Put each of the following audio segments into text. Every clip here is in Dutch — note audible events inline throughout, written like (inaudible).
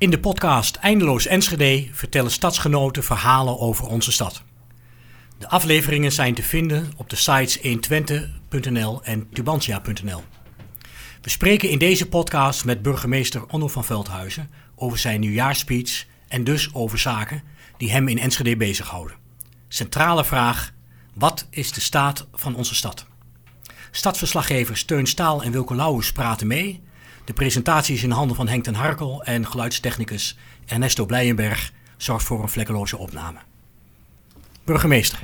In de podcast Eindeloos Enschede vertellen stadsgenoten verhalen over onze stad. De afleveringen zijn te vinden op de sites 120.nl en tubantia.nl. We spreken in deze podcast met burgemeester Onno van Veldhuizen over zijn nieuwjaarspeech en dus over zaken die hem in Enschede bezighouden. Centrale vraag: wat is de staat van onze stad? Stadsverslaggevers Teun Staal en Wilco Lauwers praten mee. De presentatie is in handen van Henk ten Harkel en geluidstechnicus Ernesto Blijenberg zorgt voor een vlekkeloze opname. Burgemeester,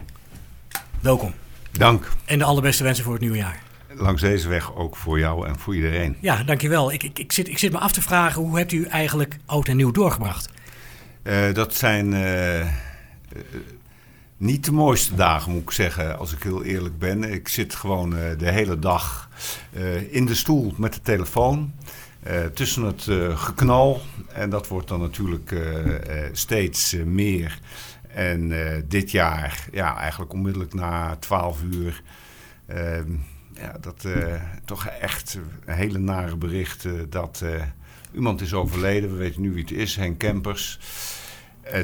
welkom. Dank. En de allerbeste wensen voor het nieuwe jaar. Langs deze weg ook voor jou en voor iedereen. Ja, dankjewel. Ik, ik, ik, zit, ik zit me af te vragen, hoe hebt u eigenlijk oud en nieuw doorgebracht? Uh, dat zijn uh, uh, niet de mooiste dagen, moet ik zeggen, als ik heel eerlijk ben. Ik zit gewoon de hele dag in de stoel met de telefoon. tussen het geknal. En dat wordt dan natuurlijk steeds meer. En dit jaar, ja, eigenlijk onmiddellijk na 12 uur. Ehm, ja, dat toch echt een hele nare bericht dat iemand is overleden. We weten nu wie het is, Henk Kempers.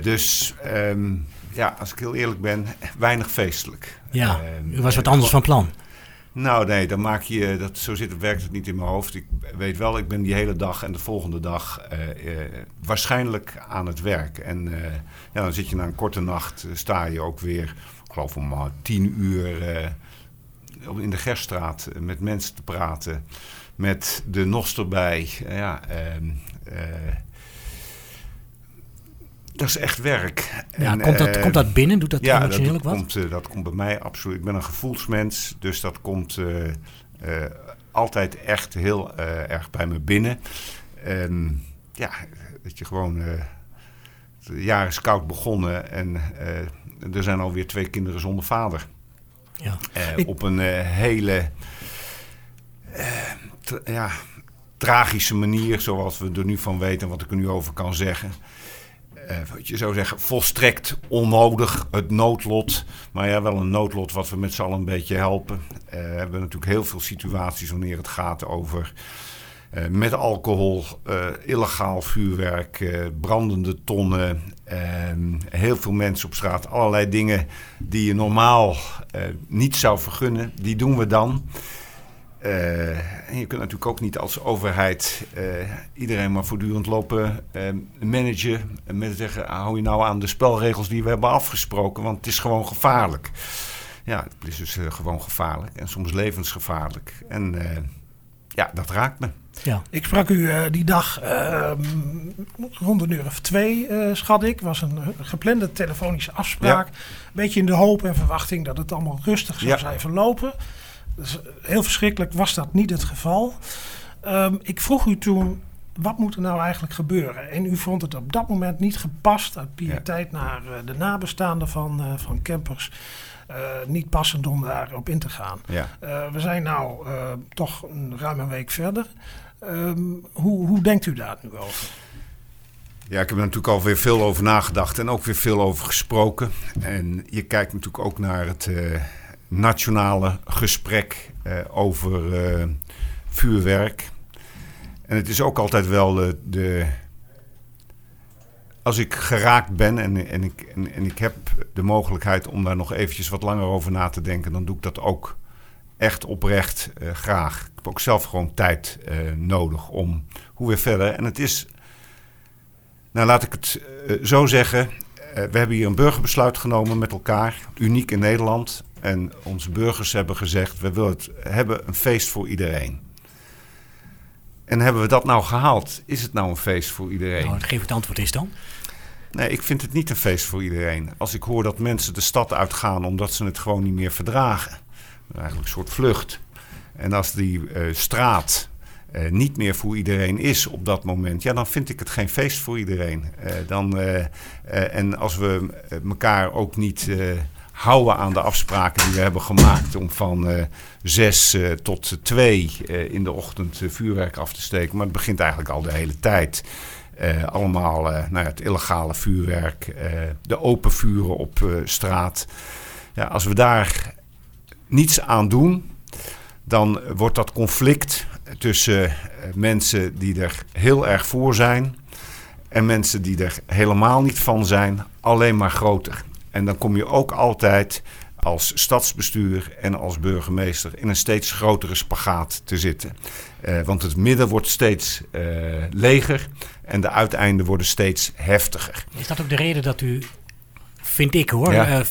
dus um, ja, als ik heel eerlijk ben, weinig feestelijk. Ja, u was wat anders van plan. Nou nee, dan maak je, dat, zo zit het, werkt het niet in mijn hoofd. Ik weet wel, ik ben die hele dag en de volgende dag waarschijnlijk aan het werk. En ja, dan zit je na een korte nacht, sta je ook weer, ik geloof om tien uur in de Gerstraat met mensen te praten. Met de NOS erbij. Ja, uh, dat is echt werk. Ja, komt, dat, uh, komt dat binnen? Doet dat ja, emotioneel dat wat? Komt, dat komt bij mij absoluut. Ik ben een gevoelsmens, dus dat komt altijd echt heel erg bij me binnen. En ja, dat je gewoon... het jaar is koud begonnen en er zijn alweer twee kinderen zonder vader. Ja. Ik- Op een eh, hele eh, ja, tragische manier, zoals we er nu van weten en wat ik er nu over kan zeggen. Eh, wat je zou zeggen, volstrekt onnodig, het noodlot. Maar ja, wel een noodlot wat we met z'n allen een beetje helpen. Eh, we hebben natuurlijk heel veel situaties wanneer het gaat over eh, met alcohol, illegaal vuurwerk, brandende tonnen, eh, heel veel mensen op straat. Allerlei dingen die je normaal niet zou vergunnen, die doen we dan. Eh, en je kunt natuurlijk ook niet als overheid eh, iedereen maar voortdurend lopen eh, managen. En met zeggen, hou je nou aan de spelregels die we hebben afgesproken, want het is gewoon gevaarlijk. Ja, het is dus gewoon gevaarlijk en soms levensgevaarlijk. En eh, ja, dat raakt me. Ja. Ik sprak u die dag ehm, rond een uur of twee, eh, schat ik. was een, geplande telefonische afspraak. Een beetje in de hoop en verwachting dat het allemaal rustig zou Ja. zijn verlopen. Heel verschrikkelijk was dat niet het geval. Ehm, ik vroeg u toen, wat moet er nou eigenlijk gebeuren? En u vond het op dat moment niet gepast uit pietijd naar eh, de nabestaanden van, eh, van campers. eh, niet passend om daarop in te gaan. Ja. We zijn nou toch een ruim een week verder. Ehm, hoe, hoe denkt u daar nu over? Ja, ik heb er natuurlijk alweer veel over nagedacht en ook weer veel over gesproken. En je kijkt natuurlijk ook naar het nationale gesprek eh, over eh, vuurwerk. En het is ook altijd wel de. de als ik geraakt ben en, en, ik, en, ik heb de mogelijkheid om daar nog eventjes wat langer over na te denken, dan doe ik dat ook echt oprecht eh, graag. Ik heb ook zelf gewoon tijd nodig om hoe weer verder. En het is nou, laat ik het zo zeggen. We hebben hier een burgerbesluit genomen met elkaar, uniek in Nederland. En onze burgers hebben gezegd: we willen het hebben een feest voor iedereen. En hebben we dat nou gehaald? Is het nou een feest voor iedereen? Nou, geef het antwoord is dan. Nee, ik vind het niet een feest voor iedereen. Als ik hoor dat mensen de stad uitgaan omdat ze het gewoon niet meer verdragen. Eigenlijk een soort vlucht. En als die eh, straat eh, niet meer voor iedereen is op dat moment, ja, dan vind ik het geen feest voor iedereen. Eh, dan, en als we elkaar ook niet houden aan de afspraken die we hebben gemaakt om van eh, zes eh, tot twee eh, in de ochtend vuurwerk af te steken, maar het begint eigenlijk al de hele tijd. Allemaal nou ja, het illegale vuurwerk, de open vuren op straat. Ja, als we daar niets aan doen, dan wordt dat conflict tussen mensen die er heel erg voor zijn En mensen die er helemaal niet van zijn, alleen maar groter. En dan kom je ook altijd als stadsbestuur en als burgemeester in een steeds grotere spagaat te zitten. Uh, want het midden wordt steeds uh, leger en de uiteinden worden steeds heftiger. Is dat ook de reden dat u, vind ik hoor, ja. uh,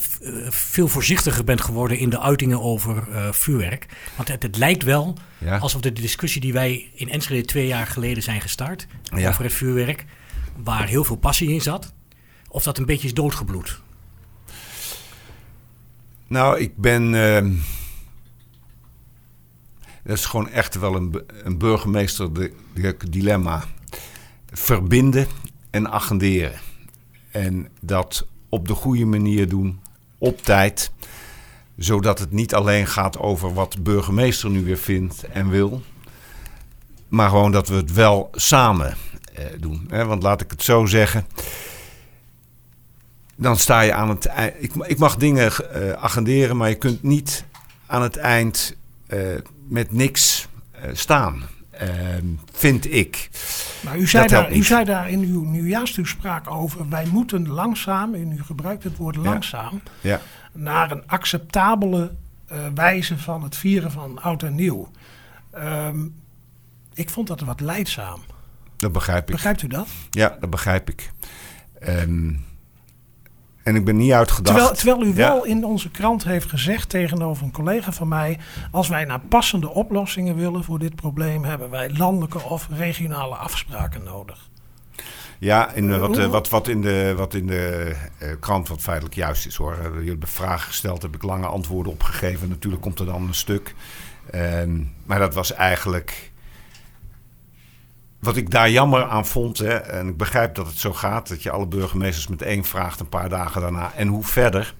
veel voorzichtiger bent geworden in de uitingen over vuurwerk? Want het, het lijkt wel ja. alsof de discussie die wij in Enschede twee jaar geleden zijn gestart ja. over het vuurwerk, waar heel veel passie in zat, of dat een beetje is doodgebloed. Nou, ik ben. Uh, dat is gewoon echt wel een, een burgemeester dilemma. Verbinden en agenderen. En dat op de goede manier doen, op tijd. Zodat het niet alleen gaat over wat de burgemeester nu weer vindt en wil. Maar gewoon dat we het wel samen eh, doen. Want laat ik het zo zeggen dan sta je aan het eind. Ik, ik mag dingen uh, agenderen, maar je kunt niet aan het eind uh, met niks uh, staan. Ehm, vind ik. Maar u zei, daar, u zei daar in uw nieuwjaarstoespraak over: wij moeten langzaam, en u gebruikt het woord langzaam, ja. naar een acceptabele wijze van het vieren van oud en nieuw. Um, ik vond dat wat leidzaam. Dat begrijp ik. Begrijpt u dat? Ja, dat begrijp ik. Um, en ik ben niet uitgedacht. Terwijl, terwijl u wel in onze krant heeft gezegd tegenover een collega van mij: als wij naar passende oplossingen willen voor dit probleem, hebben wij landelijke of regionale afspraken nodig. Ja, in, wat, wat, wat in de, wat in de uh, krant wat feitelijk juist is hoor. Jullie hebben vragen gesteld, heb ik lange antwoorden opgegeven. Natuurlijk komt er dan een stuk. Maar dat was eigenlijk wat ik daar jammer aan vond, hè, en ik begrijp dat het zo gaat, dat je alle burgemeesters met één vraagt een paar dagen daarna. En hoe verder?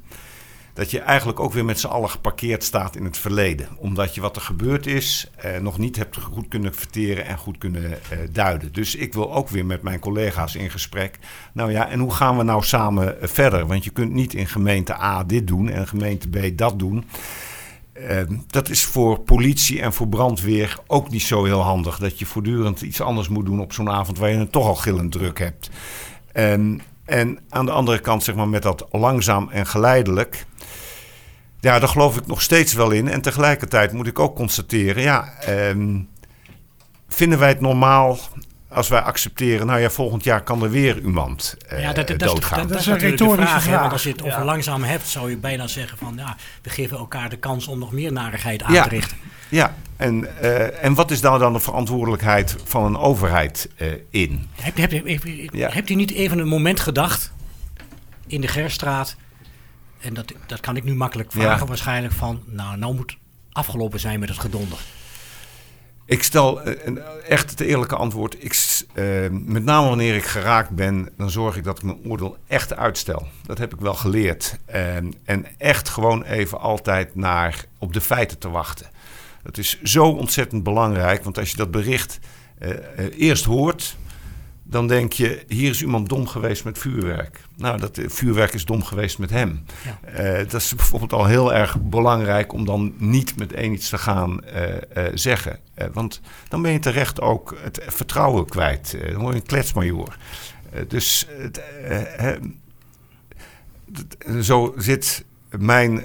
Dat je eigenlijk ook weer met z'n allen geparkeerd staat in het verleden. Omdat je wat er gebeurd is eh, nog niet hebt goed kunnen verteren en goed kunnen eh, duiden. Dus ik wil ook weer met mijn collega's in gesprek. Nou ja, en hoe gaan we nou samen eh, verder? Want je kunt niet in gemeente A dit doen en gemeente B dat doen. Uh, dat is voor politie en voor brandweer ook niet zo heel handig. Dat je voortdurend iets anders moet doen op zo'n avond waar je het toch al gillend druk hebt. Um, en aan de andere kant, zeg maar, met dat langzaam en geleidelijk. Ja, daar geloof ik nog steeds wel in. En tegelijkertijd moet ik ook constateren, ja, um, vinden wij het normaal als wij accepteren, nou ja, volgend jaar kan er weer iemand uh, ja, dat, dat, doodgaan. Dat, is een retorische vraag. vraag. want als je het over langzaam hebt, zou je bijna zeggen van... ja, we geven elkaar de kans om nog meer narigheid aan ja. te richten. Ja, en, uh, en wat is daar dan de verantwoordelijkheid van een overheid uh, in? Heb, heb, heb, ja. hebt u niet even een moment gedacht in de Gerstraat... en dat, dat kan ik nu makkelijk vragen ja. waarschijnlijk van... nou, nou moet afgelopen zijn met het gedonder. Ik stel een, echt het eerlijke antwoord. Ik, uh, met name wanneer ik geraakt ben, dan zorg ik dat ik mijn oordeel echt uitstel. Dat heb ik wel geleerd. En echt gewoon even altijd naar op de feiten te wachten. Dat is zo ontzettend belangrijk, want als je dat bericht uh, eerst hoort, dan denk je, hier is iemand dom geweest met vuurwerk. Nou, dat vuurwerk is dom geweest met hem. Ja. Uh, dat is bijvoorbeeld al heel erg belangrijk om dan niet meteen iets te gaan uh, uh, zeggen. want dan ben je terecht ook het vertrouwen kwijt. dan word je een kletsmajoor. dus zo zit mijn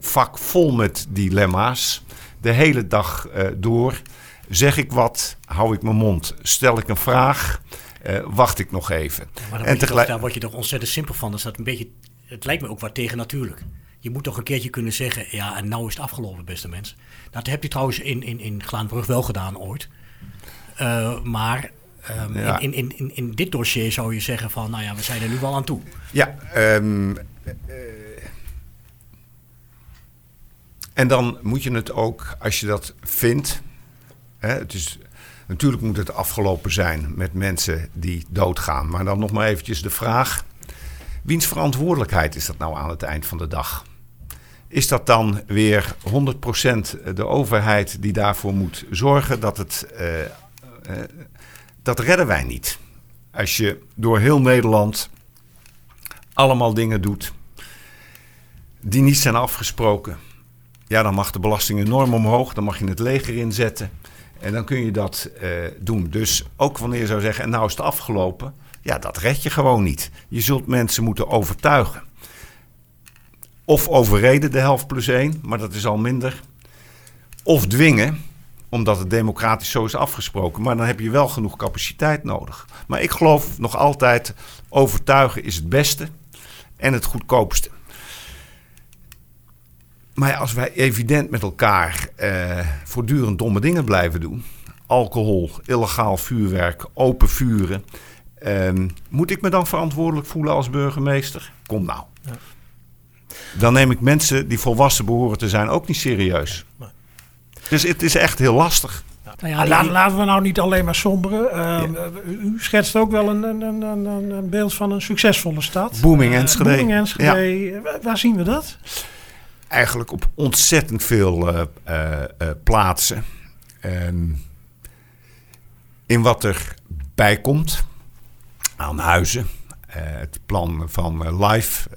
vak vol met dilemma's. De hele dag door. Zeg ik wat, hou ik mijn mond. Stel ik een vraag, uh, wacht ik nog even. maar en tegelijk... daar word je toch ontzettend simpel van. Dus dat een beetje, het lijkt me ook wat tegen natuurlijk. Je moet toch een keertje kunnen zeggen, ja, en nou is het afgelopen, beste mensen. Dat heb je trouwens in, in, in Glaanbrug wel gedaan ooit. Uh, maar um, ja. in, in, in, in dit dossier zou je zeggen van, nou ja, we zijn er nu wel aan toe. Ja, um, uh, en dan moet je het ook, als je dat vindt, hè, het is Natuurlijk moet het afgelopen zijn met mensen die doodgaan. Maar dan nog maar eventjes de vraag: wiens verantwoordelijkheid is dat nou aan het eind van de dag? Is dat dan weer 100% de overheid die daarvoor moet zorgen dat het. Uh, uh, dat redden wij niet. Als je door heel Nederland allemaal dingen doet die niet zijn afgesproken. Ja, dan mag de belasting enorm omhoog. Dan mag je het leger inzetten. En dan kun je dat uh, doen. Dus ook wanneer je zou zeggen, en nou is het afgelopen. Ja, dat red je gewoon niet. Je zult mensen moeten overtuigen. Of overreden de helft plus één, maar dat is al minder. Of dwingen, omdat het democratisch zo is afgesproken. Maar dan heb je wel genoeg capaciteit nodig. Maar ik geloof nog altijd, overtuigen is het beste en het goedkoopste. Maar ja, als wij evident met elkaar eh, voortdurend domme dingen blijven doen... alcohol, illegaal vuurwerk, open vuren... Ehm, moet ik me dan verantwoordelijk voelen als burgemeester? Kom nou. Ja. Dan neem ik mensen die volwassen behoren te zijn ook niet serieus. Nee. Dus het is echt heel lastig. Nou ja, laten, laten we nou niet alleen maar somberen. Uh, U schetst ook wel een, een, een, een, beeld van een succesvolle stad. Booming eh, Enschede. Booming Enschede. Waar zien we dat? Eigenlijk op ontzettend veel uh, plaatsen. in wat er bij komt aan huizen. het plan van Life,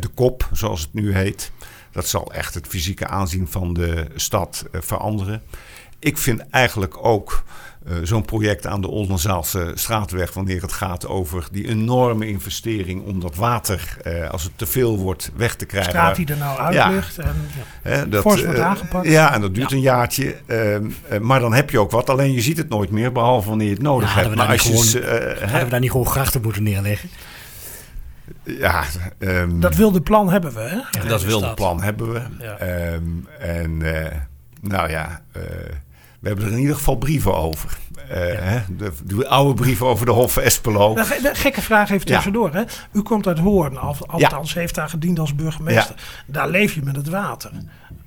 de kop zoals het nu heet. Dat zal echt het fysieke aanzien van de stad veranderen. Ik vind eigenlijk ook uh, zo'n project aan de Oldenzaalse straatweg, wanneer het gaat over die enorme investering om dat water, uh, als het te veel wordt, weg te krijgen. Straat die er nou uit ja. ligt en ja, dat, fors wordt aangepakt. Ja, en dat duurt ja. een jaartje. Uh, maar dan heb je ook wat, alleen je ziet het nooit meer, behalve wanneer je het nodig hebt. Maar als gewoon, je, hadden we daar niet gewoon grachten moeten neerleggen? Ja, um, dat wilde plan hebben we, hè? dat wilde plan hebben we. Um, en nou ja, we hebben er in ieder geval brieven over. Uh, hè? De, de, oude brieven over de Hof Espelo. De gekke vraag even tussendoor. Hè? U komt uit Hoorn, althans heeft daar gediend als burgemeester. Daar leef je met het water.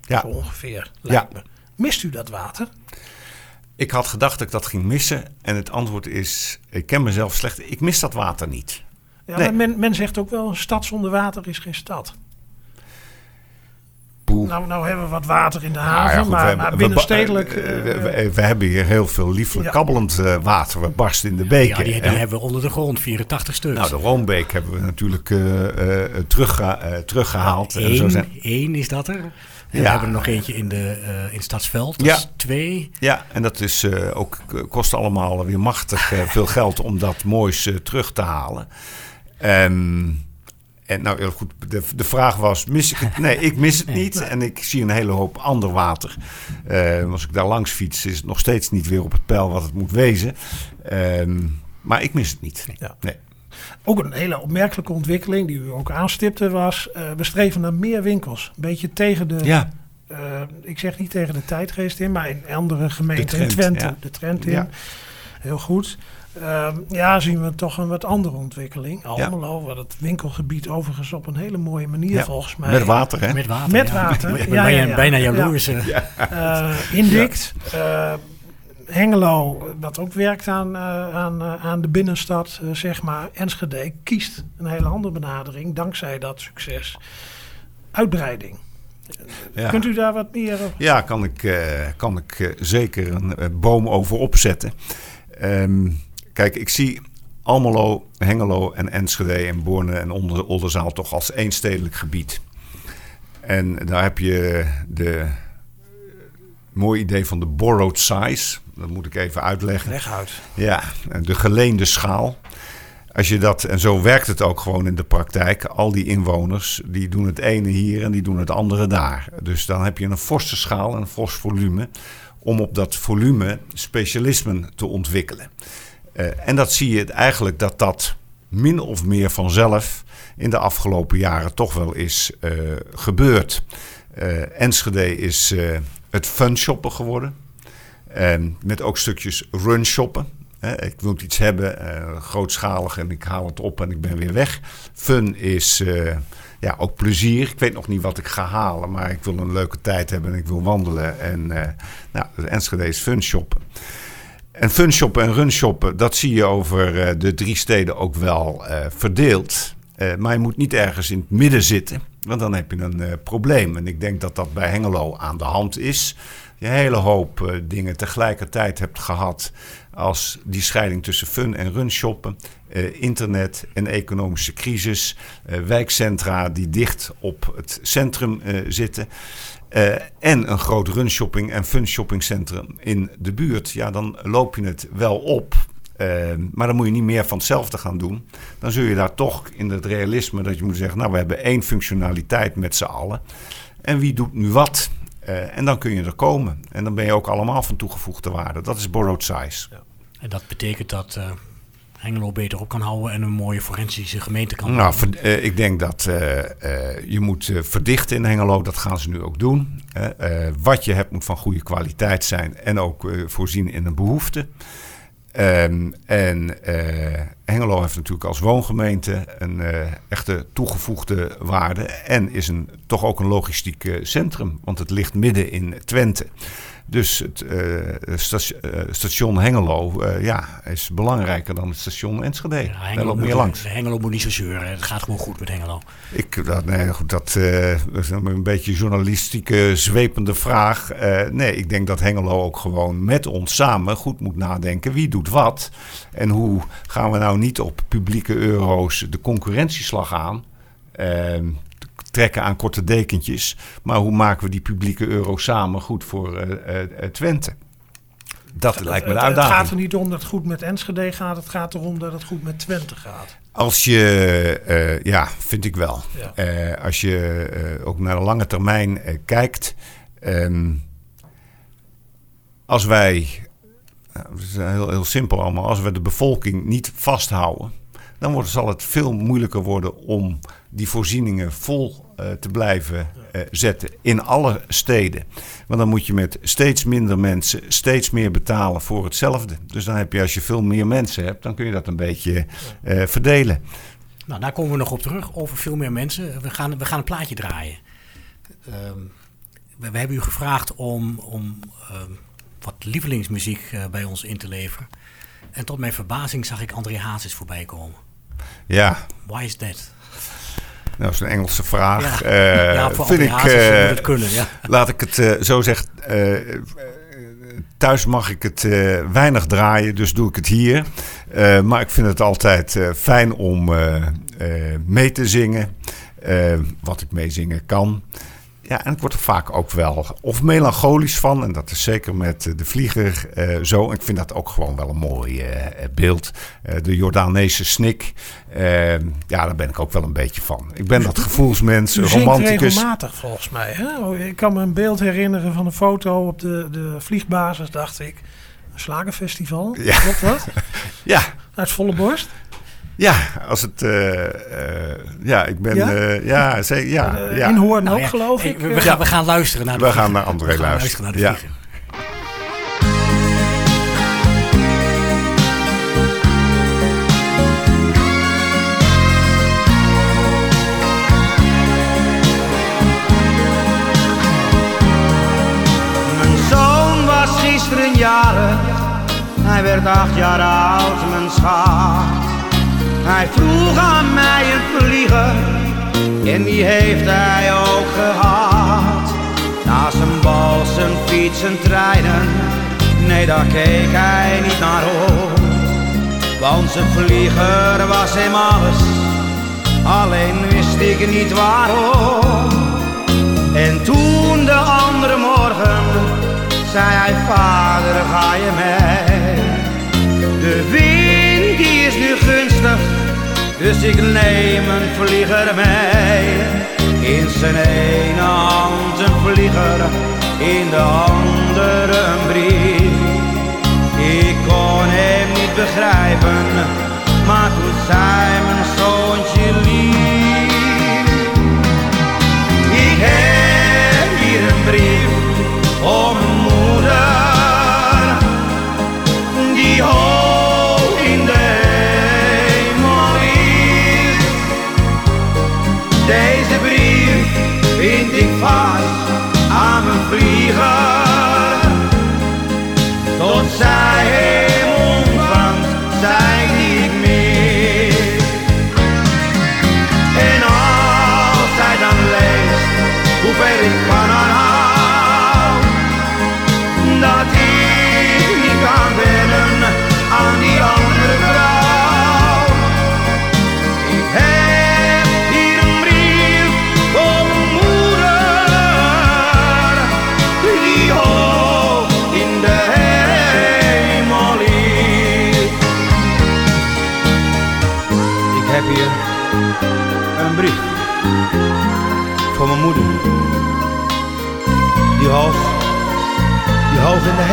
Zo ongeveer, lijkt me. Mist u dat water? Ik had gedacht dat ik dat ging missen. En het antwoord is, ik ken mezelf slecht. Ik mis dat water niet. Ja, nee. men, men zegt ook wel, een stad zonder water is geen stad. Nou, nou hebben we wat water in de haven, nou ja, maar, we, maar binnenstedelijk... We, we, we, hebben hier heel veel lieflijk kabbelend uh, water. We barsten in de beken. Ja, die, die hebben we onder de grond, 84 stuks. Nou, de Roombeek hebben we natuurlijk uh, uh, terugge teruggehaald. Eén, zo zijn... één is dat er. En ja. We hebben er nog eentje in, de, uh, in Stadsveld. Dat ja. is twee. Ja, en dat is, uh, ook, kost allemaal weer machtig uh, veel geld om dat moois terug te halen. Um, en nou heel goed, de, de vraag was: mis ik het? Nee, ik mis het niet. En ik zie een hele hoop ander water. Uh, als ik daar langs fiets, is het nog steeds niet weer op het pijl wat het moet wezen. Uh, maar ik mis het niet. Ja. Nee. Ook een hele opmerkelijke ontwikkeling die u ook aanstipte was: uh, we streven naar meer winkels. Een beetje tegen de. Ja. Uh, ik zeg niet tegen de tijdgeest in, maar in andere gemeenten. in Twente, ja. de trend in. Ja. Heel goed. Uh, ja, zien we toch een wat andere ontwikkeling. Almelo, ja. wat het winkelgebied overigens op een hele mooie manier ja. volgens mij. Met water, hè? Met water. Met water. (laughs) Ja, ja, ja, bijna jaloers. Ja. Uh, indikt. Uh, Hengelo, wat ook werkt aan, uh, aan, aan de binnenstad, zeg maar. Enschede kiest een hele andere benadering, dankzij dat succes. Uitbreiding. Kunt u daar wat meer over? Ja, kan ik, kan ik zeker een boom over opzetten. Um, Kijk, ik zie Almelo, Hengelo en Enschede en Borne en Oldenzaal toch als één stedelijk gebied. En daar heb je de mooie idee van de borrowed size. Dat moet ik even uitleggen. Leg uit. Ja, de geleende schaal. Als je dat, en zo werkt het ook gewoon in de praktijk. Al die inwoners, die doen het ene hier en die doen het andere daar. Dus dan heb je een forse schaal en een fors volume. Om op dat volume specialismen te ontwikkelen. Uh, en dat zie je eigenlijk dat dat min of meer vanzelf in de afgelopen jaren toch wel is uh, gebeurd. Uh, Enschede is het fun shoppen geworden. En met ook stukjes run shoppen. ik wil iets hebben, grootschalig en ik haal het op en ik ben weer weg. Fun is ja, ook plezier. Ik weet nog niet wat ik ga halen, maar ik wil een leuke tijd hebben en ik wil wandelen. En nou, Enschede is fun shoppen. En funshoppen en runshoppen, dat zie je over uh, de drie steden ook wel uh, verdeeld. Uh, maar je moet niet ergens in het midden zitten, want dan heb je een probleem. En ik denk dat dat bij Hengelo aan de hand is. Je hele hoop dingen tegelijkertijd hebt gehad als die scheiding tussen fun en runshoppen. internet en economische crisis. wijkcentra die dicht op het centrum zitten. En een groot runshopping en fun shoppingcentrum in de buurt. Ja, dan loop je het wel op. Maar dan moet je niet meer van hetzelfde gaan doen. Dan zul je daar toch in het realisme dat je moet zeggen... nou, we hebben één functionaliteit met z'n allen. En wie doet nu wat? Eh, en dan kun je er komen. En dan ben je ook allemaal van toegevoegde waarde. Dat is borrowed size. Ja. En dat betekent dat uh, Hengelo beter op kan houden... en een mooie forensische gemeente kan Nou, uh, ik denk dat je moet verdichten in Hengelo. Dat gaan ze nu ook doen. wat je hebt moet van goede kwaliteit zijn... en ook voorzien in een behoefte. Um, en uh, heeft natuurlijk als woongemeente een uh, echte toegevoegde waarde. En is een, toch ook een logistiek uh, centrum, want het ligt midden in Twente. Dus het uh, station Hengelo ja, is belangrijker dan het station Enschede. Ja, Hengelo, meer langs. Hengelo moet niet zo zeuren. Het gaat gewoon goed met Hengelo. Ik, dat, nee, goed, dat is een beetje journalistieke, zwepende vraag. nee, ik denk dat Hengelo ook gewoon met ons samen goed moet nadenken. Wie doet wat? En hoe gaan we nou niet op publieke euro's de concurrentieslag aan? Ehm, trekken aan korte dekentjes. Maar hoe maken we die publieke euro samen goed voor uh, uh, Twente? Dat lijkt me de uitdaging. Het gaat er niet om dat het goed met Enschede gaat. Het gaat erom dat het goed met Twente gaat. Als je, uh, ja, vind ik wel. Ja. als je ook naar de lange termijn kijkt. Um, als wij, het is heel, heel simpel allemaal, als we de bevolking niet vasthouden, dan wordt, zal het veel moeilijker worden om die voorzieningen vol te blijven uh, zetten in alle steden. Want dan moet je met steeds minder mensen steeds meer betalen voor hetzelfde. Dus dan heb je, als je veel meer mensen hebt, dan kun je dat een beetje uh, verdelen. Nou, daar komen we nog op terug, over veel meer mensen. We gaan, we gaan een plaatje draaien. Um, we, we, hebben u gevraagd om, om um, wat lievelingsmuziek bij ons in te leveren. En tot mijn verbazing zag ik André Hazes voorbij komen. Ja. Why is that? Nou, dat is een Engelse vraag. Ja, uh, ja vind ik. Uh, het kunnen, ja. Laat ik het uh, zo zeggen. thuis mag ik het weinig draaien, dus doe ik het hier. maar ik vind het altijd fijn om mee te zingen. wat ik meezingen kan. Ja, en ik word er vaak ook wel of melancholisch van. En dat is zeker met de vlieger uh, zo. En ik vind dat ook gewoon wel een mooi uh, beeld. Uh, de Jordaanese snik. ja, daar ben ik ook wel een beetje van. Ik ben dat gevoelsmens, U romanticus. regelmatig volgens mij. Hè? Oh, ik kan me een beeld herinneren van een foto op de, de vliegbasis, dacht ik. Een slagerfestival. Ja. Klopt dat? (laughs) ja. Uit volle borst? Ja, als het. Uh, uh, ja, ik ben. Ja, uh, ja, zeker. Ja, ja. In Hoorn nou, ook, ja. geloof ik. We, we, gaan, we gaan luisteren naar de We gaan naar André luisteren. luisteren naar de ja. vliegen. Mijn zoon was gisteren jaren. Hij werd acht jaar oud, mijn schat. Hij vroeg aan mij een vlieger en die heeft hij ook gehad. Na zijn bal, zijn fiets, zijn treinen, nee daar keek hij niet naar op. Want zijn vlieger was hem alles, alleen wist ik niet waarom. En toen de andere morgen zei hij, vader ga je mee. De dus ik neem een vlieger mee. In zijn ene hand een vlieger, in de andere een brief. Ik kon hem niet begrijpen, maar toen zei mijn zoontje lief. Ik heb hier een brief aan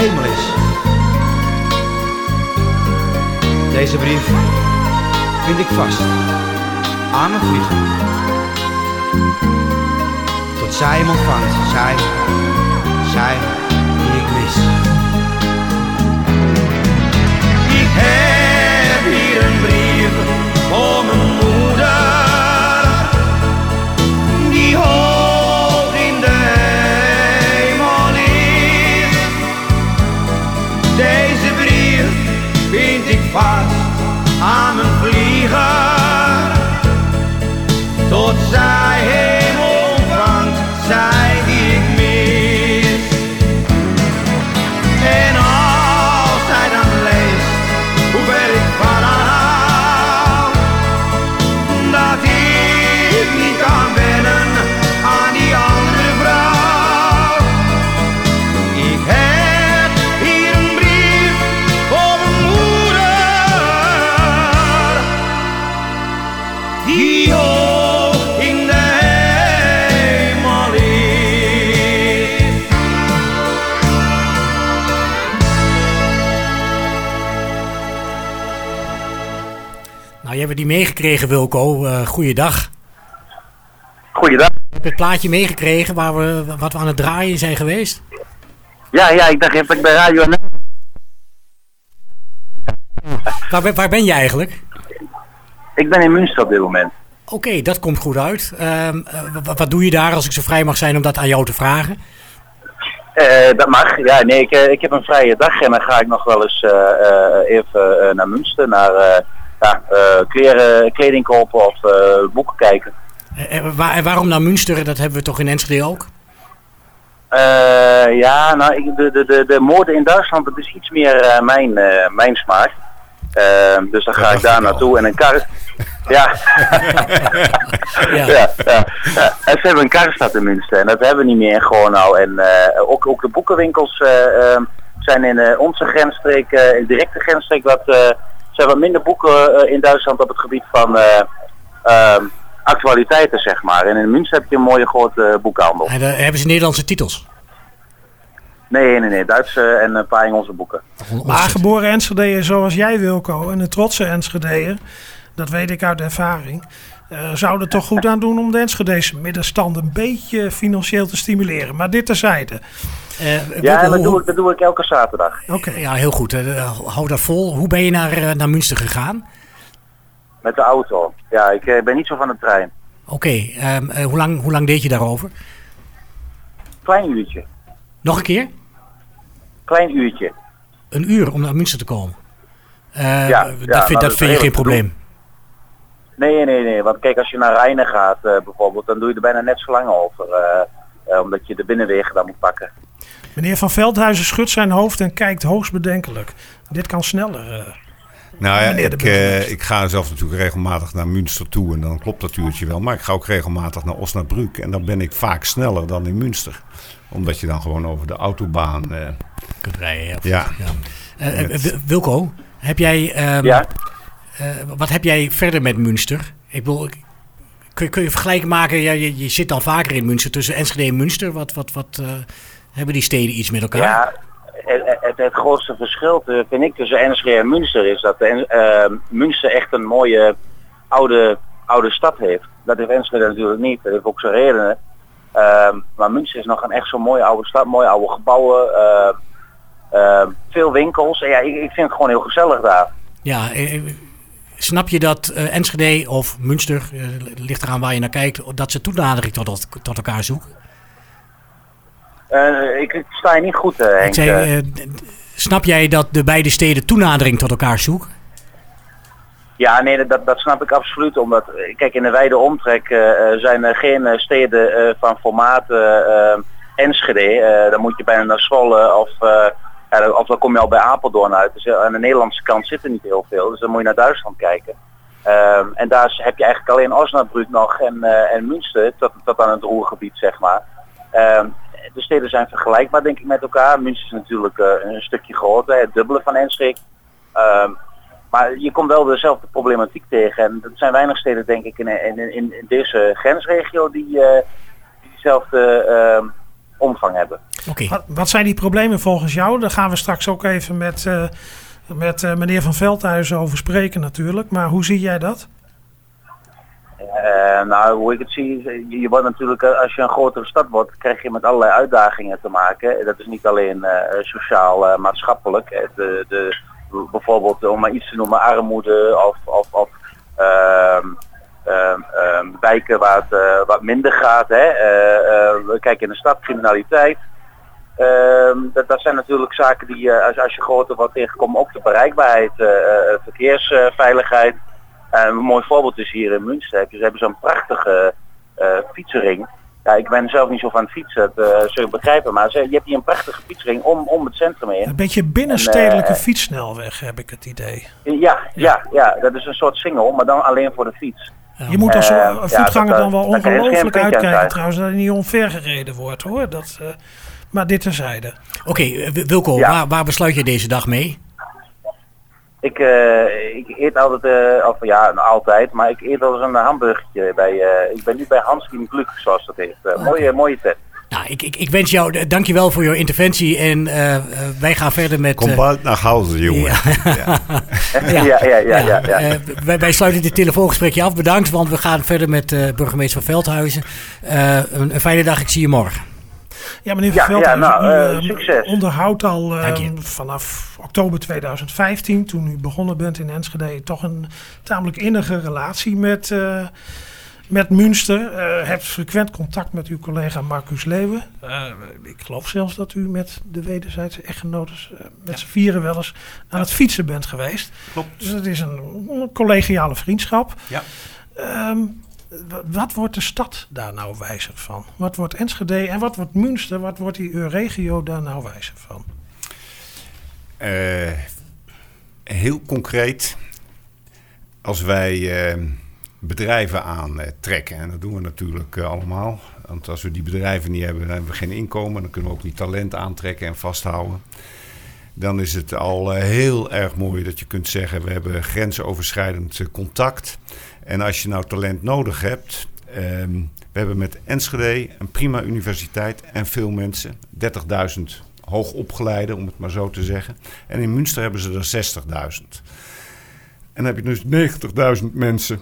hemel is. Deze brief vind ik vast aan mijn vliegen. Tot zij hem ontvangt, zij, zij tot meegekregen, Wilco. Eh goeiedag. Goeiedag. Je hebt het plaatje meegekregen waar we, wat we aan het draaien zijn geweest. Ja, ja, ik dacht even bij Radio. Waar, ben- waar ben je eigenlijk? Ik ben in Münster op dit moment. Oké, dat komt goed uit. Ehm, eh, wa- wat doe je daar als ik zo vrij mag zijn om dat aan jou te vragen? Eh, dat mag. Ja, nee, ik, ik heb een vrije dag en dan ga ik nog wel eens even naar Münster, naar ja, eh, kleren, kleding kopen of eh, boeken kijken. Eh, eh, waar, en waarom naar Münster? Dat hebben we toch in Enschede ook? Eh, ja, nou, ik, de, de, de, de mode in Duitsland, dat is iets meer eh, mijn, eh, mijn smaak. Dus dan ga Dat ik daar naartoe en een kar... (laughs) (laughs) Ja. Ja. ja, ja, ja. En ze hebben een karstad in Münster en dat hebben we niet meer in Gronau. En eh, ook, ook de boekenwinkels zijn in eh, onze grensstreek, eh, in directe grensstreek, wat, eh, zijn wat minder boeken eh, in Duitsland op het gebied van eh, ehm, actualiteiten, zeg maar. En in Münster heb je een mooie grote boekhandel. En, eh, hebben ze Nederlandse titels? Nee, nee, nee, Duitse en een paar Engelse boeken. Maar geboren Enschedeeën zoals jij Wilco en de trotse Enschedeeën, dat weet ik uit ervaring, eh zouden er toch goed aan doen om de Enschedese middenstand een beetje financieel te stimuleren. Maar dit terzijde. Eh, Ja, dat hoe- doe, ik, dat doe ik elke zaterdag. Oké. Ja, heel goed. Eh, hou dat vol. Hoe ben je naar, naar Münster gegaan? Met de auto. Ja, ik ben niet zo van de trein. Oké, ehm, eh, hoe, lang, hoe lang deed je daarover? Klein uurtje. Nog een keer? Klein uurtje. Een uur om naar Münster te komen. Ja, dat nou, vind, dat dat vind je geen probleem. Nee, nee, nee. Want kijk, als je naar Rijnen gaat eh, bijvoorbeeld, dan doe je er bijna net zo lang over. eh, eh, omdat je de binnenwegen dan moet pakken. Meneer Van Veldhuizen schudt zijn hoofd en kijkt hoogst bedenkelijk. Dit kan sneller. eh. Nou ja, ik, eh, ik ga zelf natuurlijk regelmatig naar Münster toe en dan klopt dat uurtje wel. Maar ik ga ook regelmatig naar Osnabrück en dan ben ik vaak sneller dan in Münster. Omdat je dan gewoon over de autobaan... eh, Kunt rijden, ja. ja, Wilco, heb jij, ehm, Ja? Eh, wat heb jij verder met Münster? Ik bedoel, kun, je- kun je vergelijking maken? Ja, je, je zit al vaker in Münster, tussen Enschede en Münster. Wat, wat, wat eh, hebben die steden iets met elkaar? Ja, het, het, het grootste verschil eh, vind ik tussen Enschede en Münster is dat eh, Münster echt een mooie oude, oude stad heeft. Dat heeft Enschede natuurlijk niet. Dat heeft ook zijn redenen. Ehm, maar Münster is nog een echt zo'n mooie oude stad, mooie oude gebouwen, veel winkels. En ja, ik, ik vind het gewoon heel gezellig daar. Ja, snap je dat eh, Enschede of Münster, eh, ligt eraan waar je naar kijkt, dat ze toenadering tot, tot, tot elkaar zoeken? Eh, ik, ik sta je niet goed, Henk. Ik zei, snap jij dat de beide steden toenadering tot elkaar zoeken? Ja, nee, dat, dat snap ik absoluut. Omdat, kijk, in de wijde omtrek zijn er geen steden van formaat Enschede. Dan moet je bijna naar Zwolle of, ja, of dan kom je al bij Apeldoorn uit. Dus eh, aan de Nederlandse kant zit er niet heel veel. Dus dan moet je naar Duitsland kijken. Ehm, en daar heb je eigenlijk alleen Osnabrück nog en, eh, en Münster, tot, tot aan het Roergebied, zeg maar. Ehm, de steden zijn vergelijkbaar, denk ik, met elkaar. Münster is natuurlijk eh, een stukje groter, het dubbele van Enschede. Ehm, maar je komt wel dezelfde problematiek tegen. En er zijn weinig steden, denk ik, in, in, in, deze grensregio die, uh, diezelfde uh, omvang hebben. Oké. Wat, wat, zijn die problemen volgens jou? Daar gaan we straks ook even met, uh, met meneer Van Veldhuizen over spreken natuurlijk. Maar hoe zie jij dat? Uh, nou, hoe ik het zie, je, je wordt natuurlijk, als je een grotere stad wordt, krijg je met allerlei uitdagingen te maken. Dat is niet alleen uh, sociaal, uh, maatschappelijk. De, de, bijvoorbeeld, om maar iets te noemen, armoede of, of, of ehm, ehm, ehm, wijken waar het wat minder gaat. Hè. we kijken in de stad, criminaliteit. dat, dat zijn natuurlijk zaken die, als, als je groter wordt tegenkomt, ook de bereikbaarheid, verkeersveiligheid. Een mooi voorbeeld is hier in Münster. Ze hebben zo'n prachtige fietsering. Ja, ik ben zelf niet zo van het fietsen, dat uh, zul je begrijpen. Maar je hebt hier een prachtige fietsring om, om het centrum heen. Een beetje binnenstedelijke fietssnelweg heb ik het idee. Ja, ja, ja, dat is een soort single, maar dan alleen voor de fiets. Je moet als voetganger dan wel ongelooflijk uitkijken trouwens dat hij niet onver gereden wordt hoor. Dat, maar dit terzijde. Oké, Wilco, waar, waar besluit je deze dag mee? Ik, uh, ik eet altijd, uh, of ja, nou, altijd, maar ik eet wel eens een hamburgertje bij, uh, ik ben nu bij Hans in Gluk, zoals dat heet. Okay. Mooie, mooie tent. Nou, ik, ik, ik wens jou, dankjewel voor jouw interventie en wij gaan verder met... Kom bald naar huis, jongen. (laughs) Ja, ja, ja. ja, ja, ja, ja wij, wij, sluiten dit telefoongesprekje af. Bedankt, want we gaan verder met burgemeester van Veldhuizen. Een, een fijne dag, ik zie je morgen. Ja, meneer Van ja, ja, nou, u uh, onderhoudt al uh, vanaf oktober 2015, toen u begonnen bent in Enschede, toch een tamelijk innige relatie met, uh, met Münster. Uh, hebt frequent contact met uw collega Marcus Leeuwen. ik geloof zelfs dat u met de wederzijdse echtgenoten met z'n vieren wel eens aan het fietsen bent geweest. Klopt. Dus het is een, een collegiale vriendschap. Ja. Um, wat wordt de stad daar nou wijzer van? Wat wordt Enschede en wat wordt Münster? Wat wordt die regio daar nou wijzer van? Uh, heel concreet, als wij uh, bedrijven aantrekken, en dat doen we natuurlijk uh, allemaal. Want als we die bedrijven niet hebben, dan hebben we geen inkomen. Dan kunnen we ook niet talent aantrekken en vasthouden. Dan is het al heel erg mooi dat je kunt zeggen: we hebben grensoverschrijdend contact. En als je nou talent nodig hebt. Um, we hebben met Enschede een prima universiteit en veel mensen. 30.000 hoogopgeleiden, om het maar zo te zeggen. En in Münster hebben ze er 60.000. En dan heb je dus 90.000 mensen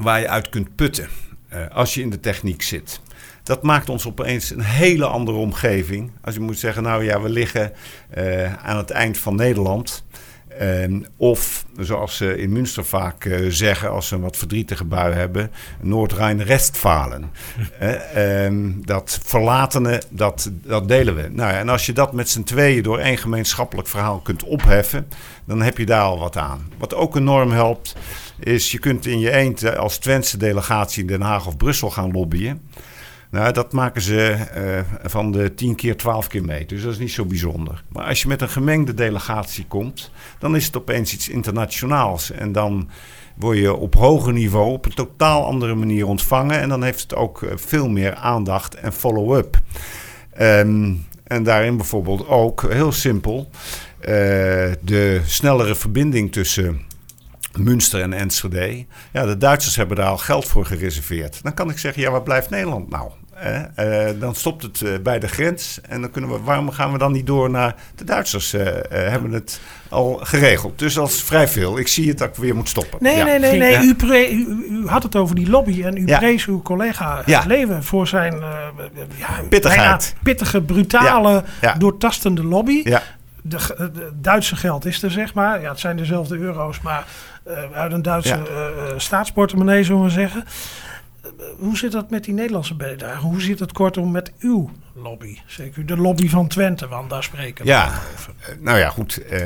waar je uit kunt putten uh, als je in de techniek zit. Dat maakt ons opeens een hele andere omgeving. Als je moet zeggen, nou ja, we liggen uh, aan het eind van Nederland. Uh, of, zoals ze in Münster vaak uh, zeggen als ze een wat verdrietige bui hebben, Noord-Rijn-Restfalen. uh, (laughs) dat verlatene, dat, dat delen we. Nou, en als je dat met z'n tweeën door één gemeenschappelijk verhaal kunt opheffen, dan heb je daar al wat aan. Wat ook enorm helpt, is je kunt in je eentje als Twentse delegatie in Den Haag of Brussel gaan lobbyen. Nou, dat maken ze uh, van de 10 keer 12 keer mee. Dus dat is niet zo bijzonder. Maar als je met een gemengde delegatie komt, dan is het opeens iets internationaals. En dan word je op hoger niveau op een totaal andere manier ontvangen. En dan heeft het ook eh, veel meer aandacht en follow-up. Um, en daarin bijvoorbeeld ook, heel simpel, de snellere verbinding tussen Münster en Enschede. Ja, de Duitsers hebben daar al geld voor gereserveerd. Dan kan ik zeggen, ja, waar blijft Nederland nou? Uh, dan stopt het uh, bij de grens. En dan kunnen we, waarom gaan we dan niet door naar de Duitsers? Uh, hebben het al geregeld. Dus dat is vrij veel. Ik zie het dat ik weer moet stoppen. Nee, ja. nee, nee. nee. U, pre, u, u, had het over die lobby. En u ja. prees uw collega ja. Leeuwen voor zijn ja, pittigheid. pittige, brutale, doortastende lobby. Ja. De, de, Duitse geld is er, zeg maar. Ja, het zijn dezelfde euro's, maar uit een Duitse staatsportemonnee, zullen we zeggen hoe zit dat met die Nederlandse bijdrage? Hoe zit het kortom met uw lobby? Zeker de lobby van Twente, want daar spreken we ja, over. Eh, nou ja, goed. Eh,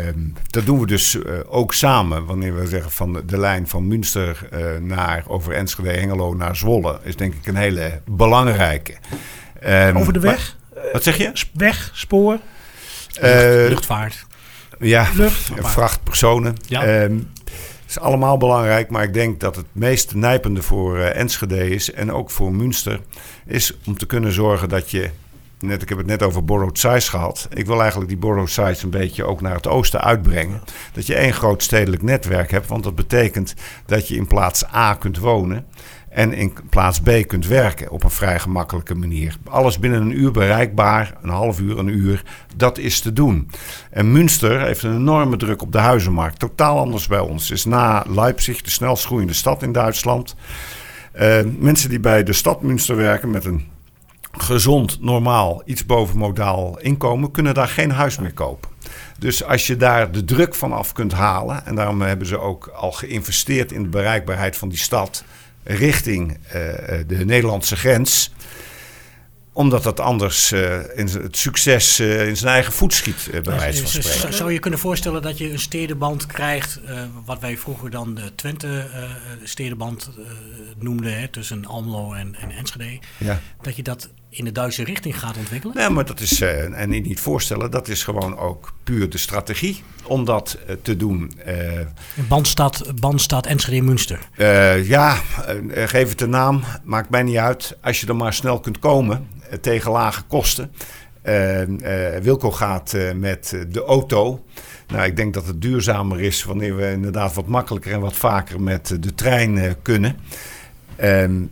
dat doen we dus ook samen. Wanneer we zeggen van de, lijn van Münster naar over Enschede, Hengelo naar Zwolle, is denk ik een hele belangrijke. Um, over de weg? Maar, wat zeg je? Weg, spoor? Lucht, luchtvaart. Ja, Lucht, vrachtpersonen. Ja. Um, is allemaal belangrijk, maar ik denk dat het meest nijpende voor uh, Enschede is en ook voor Münster, is om te kunnen zorgen dat je net, ik heb het net over borrowed size gehad. Ik wil eigenlijk die borrowed size een beetje ook naar het oosten uitbrengen. Dat je één groot stedelijk netwerk hebt. Want dat betekent dat je in plaats A kunt wonen en in plaats B kunt werken op een vrij gemakkelijke manier. Alles binnen een uur bereikbaar, een half uur, een uur, dat is te doen. En Münster heeft een enorme druk op de huizenmarkt. Totaal anders bij ons. Is na Leipzig de snelst groeiende stad in Duitsland. Uh, mensen die bij de stad Münster werken met een gezond, normaal, iets boven modaal inkomen, kunnen daar geen huis meer kopen. Dus als je daar de druk van af kunt halen, en daarom hebben ze ook al geïnvesteerd in de bereikbaarheid van die stad richting uh, de Nederlandse grens omdat dat anders uh, in het succes uh, in zijn eigen voet schiet, uh, bij wijze van spreken. Zou je kunnen voorstellen dat je een stedenband krijgt, wat wij vroeger dan de Twente stedenband noemden, hè, tussen Almelo en, en Enschede, ja. dat je dat in de Duitse richting gaat ontwikkelen? Nee, maar dat is, en niet voorstellen, dat is gewoon ook puur de strategie om dat te doen. bandstad, bandstad Enschede-Münster. ja, geef het een naam, maakt mij niet uit. Als je er maar snel kunt komen, tegen lage kosten. Uh, uh, Wilco gaat uh, met de auto. Nou, ik denk dat het duurzamer is wanneer we inderdaad wat makkelijker en wat vaker met de trein kunnen. Ehm,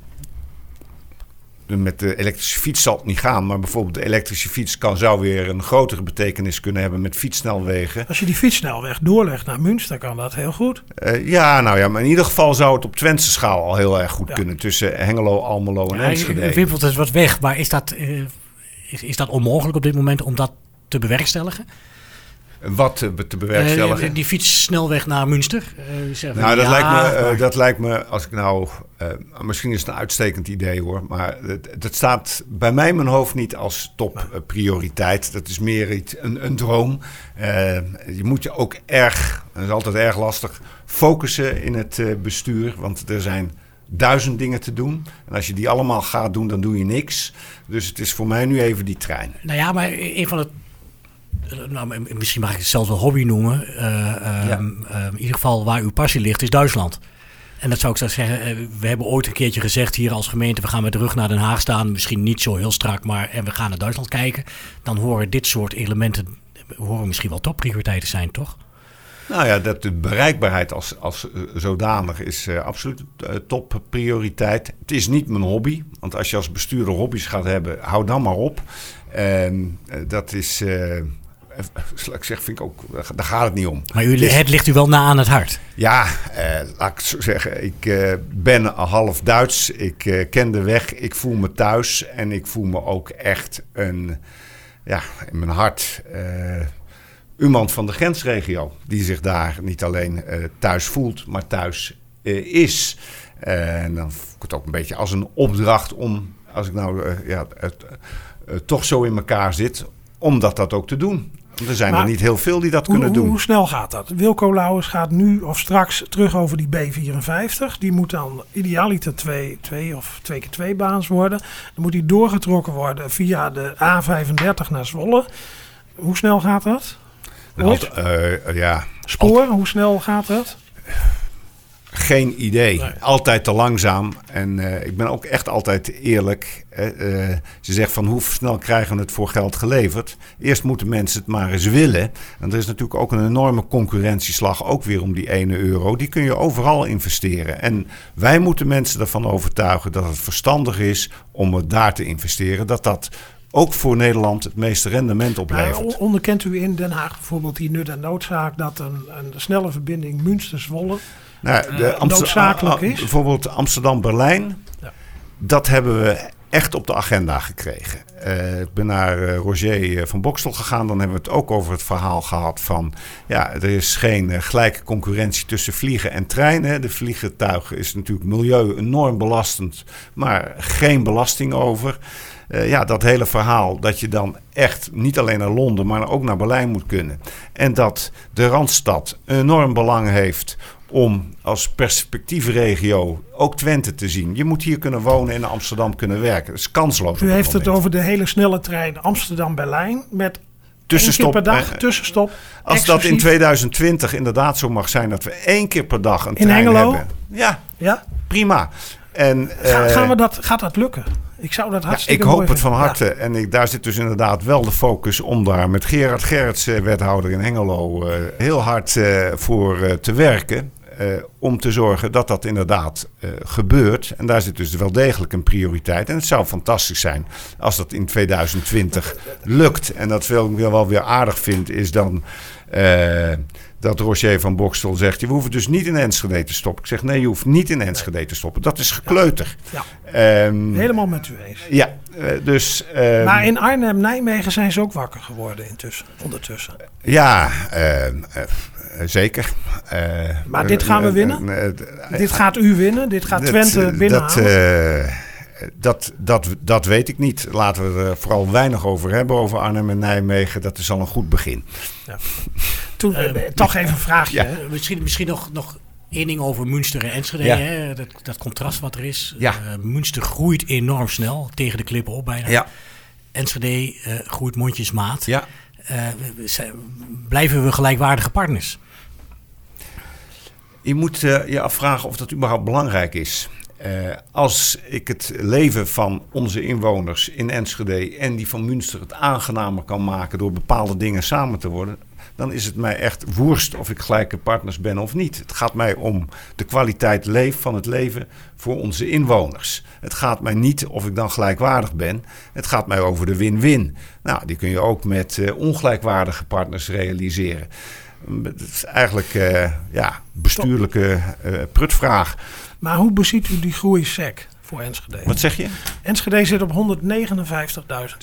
met de elektrische fiets zal het niet gaan, maar bijvoorbeeld de elektrische fiets kan, zou weer een grotere betekenis kunnen hebben met fietssnelwegen. Als je die fietssnelweg doorlegt naar Münster, kan dat heel goed. Uh, ja, nou ja, maar in ieder geval zou het op Twentse schaal al heel erg goed ja. kunnen tussen Hengelo, Almelo en ja, Enschede. Wimpelt het wat weg, maar is dat, uh, is, is dat onmogelijk op dit moment om dat te bewerkstelligen? Wat te, te bewerkstelligen? Uh, die fietssnelweg naar Münster. Uh, nou, dat, ja, lijkt me, maar... dat lijkt me, als ik nou... misschien is het een uitstekend idee hoor. Maar dat staat bij mij in mijn hoofd niet als topprioriteit. dat is meer iets, een, een droom. je moet je ook erg, dat is altijd erg lastig, focussen in het bestuur. Want er zijn duizend dingen te doen. En als je die allemaal gaat doen, dan doe je niks. Dus het is voor mij nu even die trein. Nou ja, maar een van de nou, misschien mag ik het zelfs wel hobby noemen. Uh, ja. um, in ieder geval waar uw passie ligt, is Duitsland. En dat zou ik zo zeggen. We hebben ooit een keertje gezegd hier als gemeente: we gaan met de rug naar Den Haag staan. Misschien niet zo heel strak, maar en we gaan naar Duitsland kijken. Dan horen dit soort elementen horen misschien wel topprioriteiten zijn, toch? Nou ja, dat de bereikbaarheid als, als zodanig is uh, absoluut uh, topprioriteit. Het is niet mijn hobby, want als je als bestuurder hobby's gaat hebben, hou dan maar op. Dat is ik zeg, vind ik ook, daar gaat het niet om. Maar het ligt u wel na aan het hart? Ja, eh, laat ik zo zeggen. Ik uh, ben half Duits. Ik uh, ken de weg. Ik voel me thuis. En ik voel me ook echt een, ja, in mijn hart iemand van de grensregio. Die zich daar niet alleen thuis voelt, maar thuis is. en dan voel ik het ook een beetje als een opdracht om, als ik nou ja, het, toch zo in elkaar zit, om dat, dat ook te doen. Er zijn maar, er niet heel veel die dat hoe, kunnen doen. Hoe snel gaat dat? Wilco Lauwers gaat nu of straks terug over die B54. Die moet dan idealiter twee, twee of twee keer twee baans worden. Dan moet die doorgetrokken worden via de A35 naar Zwolle. Hoe snel gaat dat? Alt, uh, ja. Spoor, hoe snel gaat dat? Geen idee. Nee. Altijd te langzaam. En uh, ik ben ook echt altijd eerlijk. Uh, uh, ze zegt van hoe snel krijgen we het voor geld geleverd? Eerst moeten mensen het maar eens willen. En er is natuurlijk ook een enorme concurrentieslag. Ook weer om die ene euro. Die kun je overal investeren. En wij moeten mensen ervan overtuigen dat het verstandig is om het daar te investeren. Dat dat ook voor Nederland het meeste rendement oplevert. Nou, onderkent u in Den Haag bijvoorbeeld die nut en noodzaak dat een, een snelle verbinding Münster-Zwolle nou, de Amsterdam, is. Bijvoorbeeld Amsterdam-Berlijn. Ja. Dat hebben we echt op de agenda gekregen. Uh, ik ben naar uh, Roger van Bokstel gegaan. Dan hebben we het ook over het verhaal gehad van... ja, er is geen uh, gelijke concurrentie tussen vliegen en treinen. De vliegtuigen is natuurlijk milieu enorm belastend... maar geen belasting over. Ja, dat hele verhaal dat je dan echt niet alleen naar Londen... maar ook naar Berlijn moet kunnen. En dat de Randstad enorm belang heeft om als perspectiefregio ook Twente te zien. Je moet hier kunnen wonen en in Amsterdam kunnen werken. Dat is kansloos. U heeft het over de hele snelle trein Amsterdam-Berlijn met tussenstop per dag, eh, tussenstop. Als exclusief. dat in 2020 inderdaad zo mag zijn dat we één keer per dag een in trein Hengelo? hebben. Ja, ja, prima. En, Ga, uh, gaan we dat, gaat dat lukken? Ik zou dat Ja, hartstikke ik hoop het van harte. En ik, daar zit dus inderdaad wel de focus om daar met Gerard Gerrits, eh, wethouder in Hengelo, eh, heel hard eh, voor te werken. om te zorgen dat dat inderdaad gebeurt. En daar zit dus wel degelijk een prioriteit. En het zou fantastisch zijn als dat in 2020 (laughs) lukt. En dat veel ik wel weer aardig vind, is dan dat Roger van Bokstel zegt... je hoeft dus niet in Enschede te stoppen. Ik zeg nee, je hoeft niet in Enschede te stoppen. Dat is gekleuter. Ja. Ehm, Helemaal met u eens. ja, eh, dus... ehm, Maar in Arnhem, Nijmegen zijn ze ook wakker geworden intussen, ondertussen. Ja, eh, eh, zeker. Eh, Maar dit gaan we winnen? dit gaat u winnen, dit gaat Twente binnenhalen. Dat, eh, dat, dat, weet ik niet. Laten we er vooral weinig over hebben, over Arnhem en Nijmegen. Dat is al een goed begin. (laughs) Toen, eh, toch even een vraagje. Ja. Eh, misschien, misschien nog, nog één ding over Münster en Enschede. Ja. Hè? Dat, dat contrast wat er is. Ja. Eh, Münster groeit enorm snel, tegen de klippen op bijna. Ja, Enschede eh, groeit mondjesmaat. ja. Eh, zijn- blijven we gelijkwaardige partners? Je moet eh, je afvragen of dat überhaupt belangrijk is. Eh, als ik het leven van onze inwoners in Enschede en die van Münster het aangenamer kan maken door bepaalde dingen samen te worden, dan is het mij echt woerst of ik gelijke partners ben of niet. Het gaat mij om de kwaliteit leef van het leven voor onze inwoners. Het gaat mij niet of ik dan gelijkwaardig ben. Het gaat mij over de win-win. Nou, die kun je ook met eh, ongelijkwaardige partners realiseren. Het is eigenlijk eh, ja, bestuurlijke eh, prutvraag. Maar hoe beziet u die groei sec voor Enschede? Wat zeg je? Enschede zit op 159.000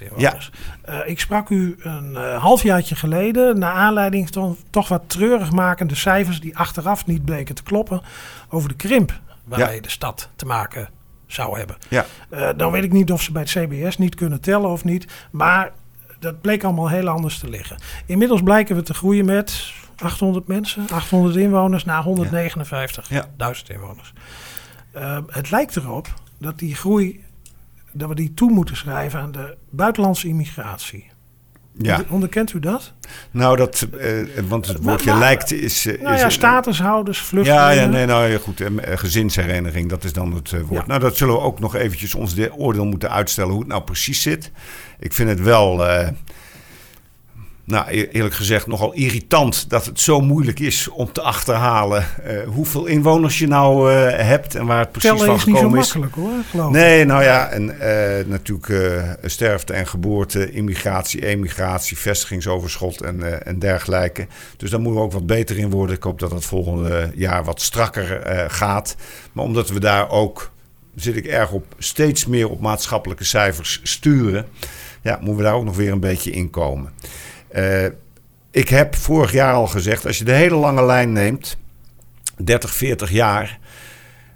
inwoners. Eh, ik sprak u een eh, halfjaartje geleden, naar aanleiding van toch wat treurigmakende cijfers die achteraf niet bleken te kloppen, over de krimp waarmee de stad te maken zou hebben. Ja, Eh, dan weet ik niet of ze bij het CBS niet kunnen tellen of niet, maar dat bleek allemaal heel anders te liggen. Inmiddels blijken we te groeien met 800 mensen, 800 inwoners naar 159.000 inwoners. Eh, het lijkt erop dat die groei, dat we die toe moeten schrijven aan de buitenlandse immigratie. ja. Onder- Onderkent u dat? nou dat, eh, want het woordje maar- lijkt is... eh, Nou is ja, statushouders, Ja, vluchtelingen. ja, nee, nou ja, goed. eh, Gezinshereniging, dat is dan het eh, woord. Ja. Nou, dat zullen we ook nog eventjes ons de- oordeel moeten uitstellen hoe het nou precies zit. Ik vind het wel, eh, nou e- eerlijk gezegd, nogal irritant dat het zo moeilijk is om te achterhalen eh, hoeveel inwoners je nou eh, hebt en waar het precies Tellen van is niet zo gekomen is. makkelijk hoor, geloof ik. Nee, nou ja, en eh, natuurlijk sterfte en geboorte, immigratie, emigratie, vestigingsoverschot en, en dergelijke. Dus daar moeten we ook wat beter in worden. Ik hoop dat het volgende jaar wat strakker gaat. Maar omdat we daar ook, zit ik erg op, steeds meer op maatschappelijke cijfers sturen. Ja, moeten we daar ook nog weer een beetje in komen. Eh, ik heb vorig jaar al gezegd, als je de hele lange lijn neemt, 30, 40 jaar,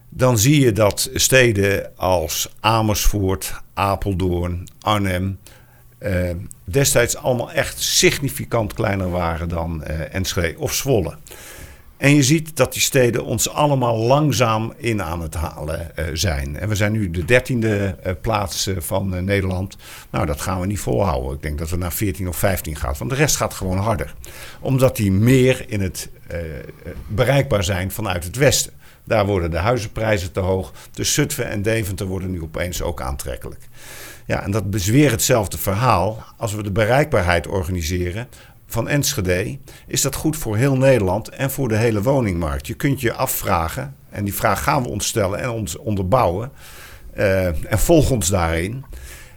dan zie je dat steden als Amersfoort, Apeldoorn, Arnhem eh, destijds allemaal echt significant kleiner waren dan eh Enschede of Zwolle. En je ziet dat die steden ons allemaal langzaam in aan het halen eh, zijn. En we zijn nu de dertiende eh, plaats eh, van Nederland. Nou, dat gaan we niet volhouden. Ik denk dat we naar 14 of 15 gaan. Want de rest gaat gewoon harder. Omdat die meer in het bereikbaar zijn vanuit het westen. Daar worden de huizenprijzen te hoog. Dus Zutphen en Deventer worden nu opeens ook aantrekkelijk. Ja, en dat is weer hetzelfde verhaal. Als we de bereikbaarheid organiseren van Enschede, is dat goed voor heel Nederland en voor de hele woningmarkt. Je kunt je afvragen, en die vraag gaan we ons stellen en ons onderbouwen. eh, en volg ons daarin.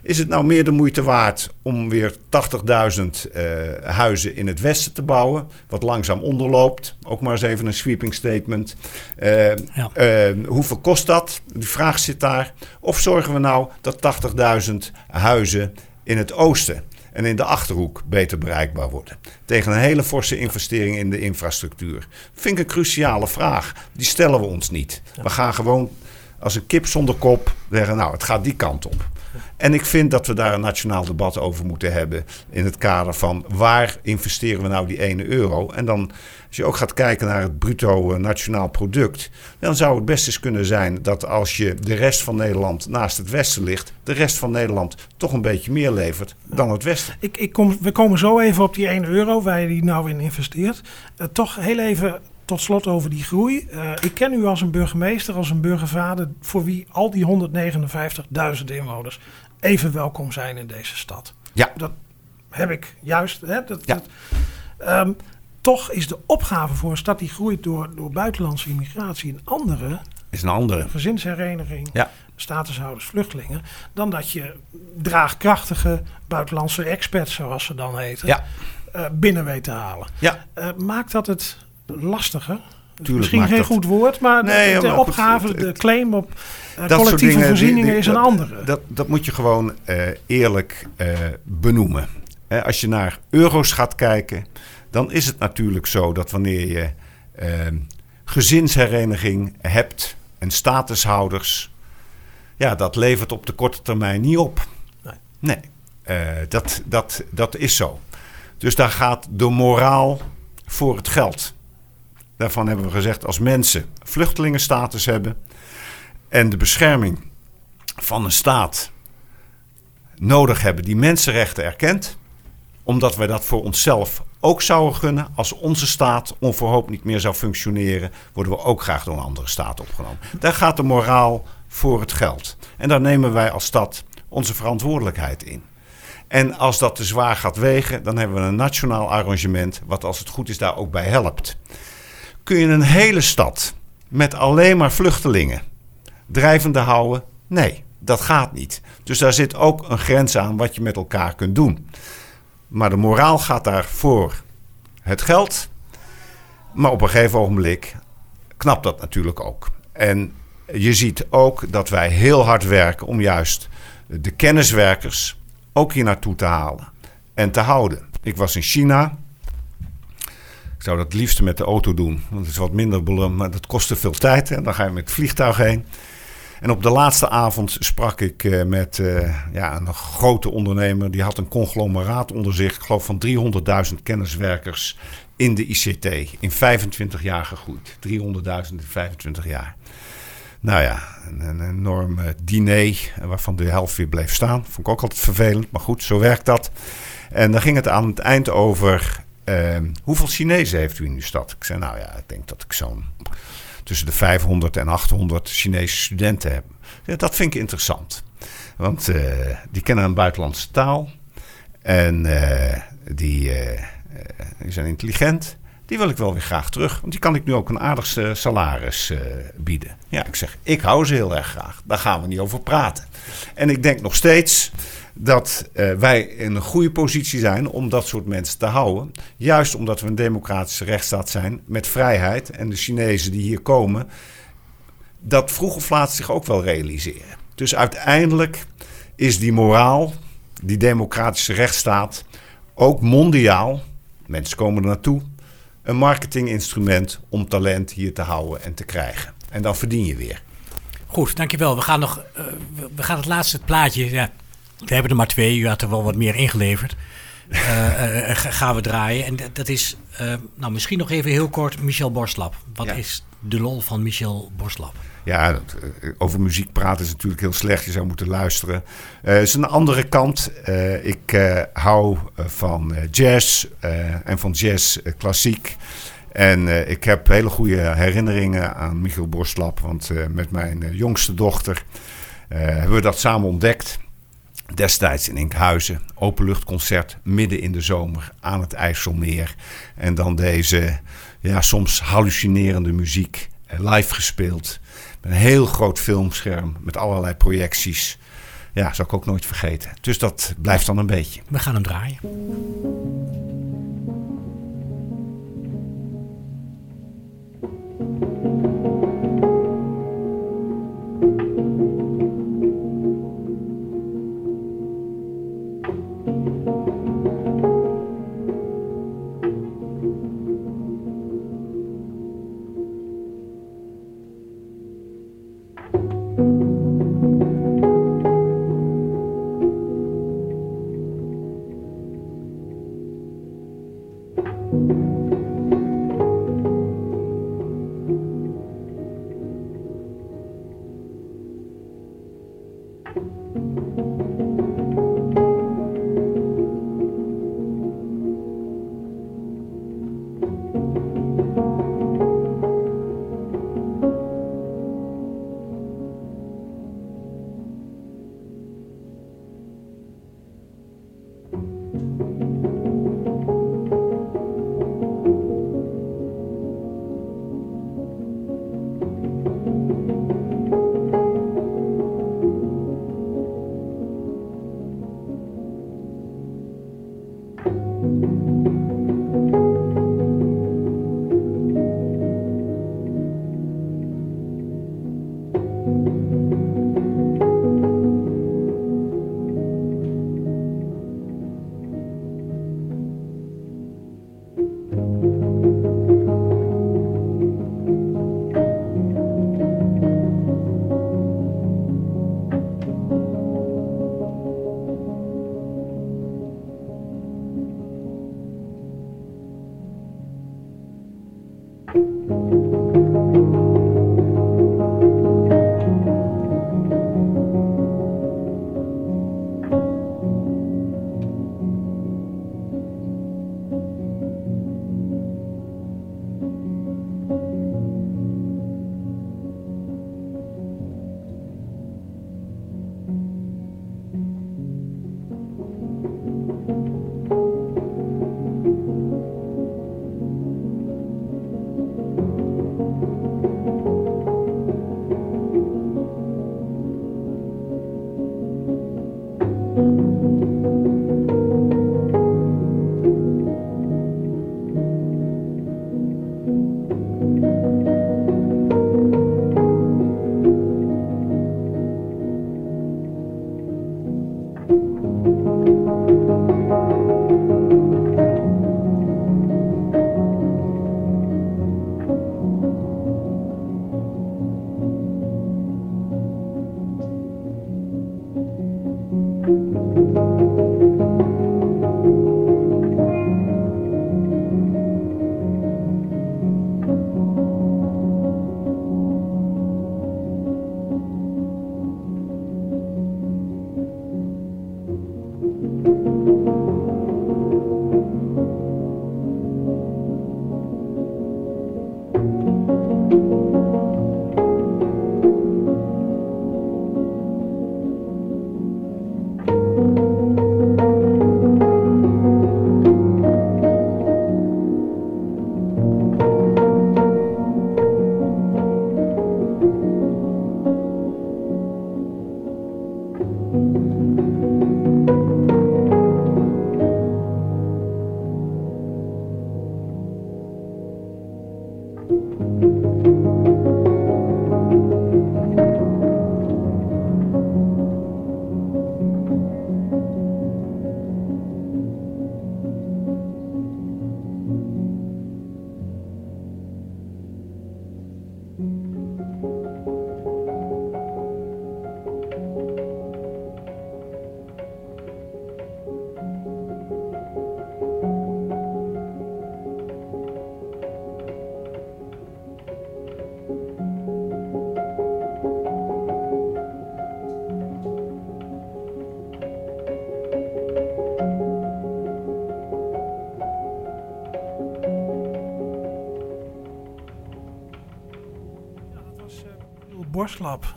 Is het nou meer de moeite waard om weer 80.000 eh, huizen in het westen te bouwen, wat langzaam onderloopt? Ook maar eens even een sweeping statement. Ja. eh, hoeveel kost dat? Die vraag zit daar. Of zorgen we nou dat 80.000 huizen in het oosten en in de achterhoek beter bereikbaar worden? Tegen een hele forse investering in de infrastructuur. Vind ik een cruciale vraag. Die stellen we ons niet. We gaan gewoon als een kip zonder kop zeggen, nou, het gaat die kant op. En ik vind dat we daar een nationaal debat over moeten hebben. In het kader van waar investeren we nou die ene euro? En dan, als je ook gaat kijken naar het bruto eh, nationaal product. Dan zou het best eens kunnen zijn dat als je de rest van Nederland naast het westen ligt. de rest van Nederland toch een beetje meer levert dan het westen. Ik, ik kom, we komen zo even op die 1 euro waar je die nou in investeert. Eh, toch heel even tot slot over die groei. Uh, ik ken u als een burgemeester, als een burgervader, voor wie al die 159.000 inwoners even welkom zijn in deze stad. Ja. Dat heb ik juist. Hè, dat, ja. dat, um, toch is de opgave voor een stad die groeit door, door buitenlandse immigratie een andere. Is een andere. Gezinshereniging, ja. statushouders, vluchtelingen. Dan dat je draagkrachtige buitenlandse experts, zoals ze dan heten, ja. uh, binnen weet te halen. Ja. Uh, maakt dat het lastiger? Tuurlijk Misschien geen dat... goed woord, maar nee, de, de maar opgave, goed, de claim op uh, dat collectieve dingen, voorzieningen die, die, is een dat, andere. Dat, dat moet je gewoon eerlijk benoemen. als je naar euro's gaat kijken, dan is het natuurlijk zo dat wanneer je uh, gezinshereniging hebt en statushouders, ja, dat levert op de korte termijn niet op. Nee, nee uh, dat, dat, dat is zo. Dus daar gaat de moraal voor het geld. Daarvan hebben we gezegd, als mensen vluchtelingenstatus hebben en de bescherming van een staat nodig hebben die mensenrechten erkent, omdat wij dat voor onszelf ook zouden gunnen. Als onze staat onverhoopt niet meer zou functioneren, worden we ook graag door een andere staat opgenomen. Daar gaat de moraal voor het geld. En daar nemen wij als stad onze verantwoordelijkheid in. En als dat te zwaar gaat wegen, dan hebben we een nationaal arrangement, wat als het goed is daar ook bij helpt. Kun je een hele stad met alleen maar vluchtelingen drijvende houden? Nee, dat gaat niet. Dus daar zit ook een grens aan wat je met elkaar kunt doen. Maar de moraal gaat daar voor het geld. Maar op een gegeven ogenblik knapt dat natuurlijk ook. En je ziet ook dat wij heel hard werken om juist de kenniswerkers ook hier naartoe te halen en te houden. Ik was in China. Ik zou dat het liefst met de auto doen, want het is wat minder belum, maar dat kostte veel tijd. En dan ga je met het vliegtuig heen. En op de laatste avond sprak ik uh, met uh, ja, een grote ondernemer. Die had een conglomeraat onder zich. Ik geloof van 300.000 kenniswerkers in de ICT. In 25 jaar gegroeid. 300.000 in 25 jaar. Nou ja, een, een enorm diner waarvan de helft weer bleef staan. Vond ik ook altijd vervelend, maar goed, zo werkt dat. En dan ging het aan het eind over... Uh, hoeveel Chinezen heeft u in uw stad? Ik zei, nou ja, ik denk dat ik zo'n tussen de 500 en 800 Chinese studenten hebben. Ja, dat vind ik interessant. Want uh, die kennen een buitenlandse taal. En uh, die, uh, die, zijn intelligent. Die wil ik wel weer graag terug. Want die kan ik nu ook een aardig salaris bieden. Ja, ik zeg, ik hou ze heel erg graag. Daar gaan we niet over praten. En ik denk nog steeds dat uh, wij in een goede positie zijn om dat soort mensen te houden. Juist omdat we een democratische rechtsstaat zijn met vrijheid. En de Chinezen die hier komen, dat vroeg of laat zich ook wel realiseren. Dus uiteindelijk is die moraal, die democratische rechtsstaat, ook mondiaal, mensen komen er naartoe, een marketinginstrument om talent hier te houden en te krijgen. En dan verdien je weer. Goed, dankjewel. We gaan nog, uh, we gaan het laatste plaatje. Ja, we hebben er maar twee, u had er wel wat meer ingeleverd. Uh, uh, gaan we draaien. En dat is, uh, nou misschien nog even heel kort, Michel Borslap. Wat ja. is de lol van Michel Borslap? Ja, over muziek praten is natuurlijk heel slecht. Je zou moeten luisteren. Het is een andere kant. ik hou van jazz en van jazz klassiek. En ik heb hele goede herinneringen aan Michel Borslap. Want met mijn jongste dochter hebben we dat samen ontdekt. Destijds in Enkhuizen, openluchtconcert midden in de zomer aan het IJsselmeer. En dan deze ja, soms hallucinerende muziek live gespeeld. Met een heel groot filmscherm met allerlei projecties. Ja, zou ik ook nooit vergeten. Dus dat blijft dan een beetje. We gaan hem draaien.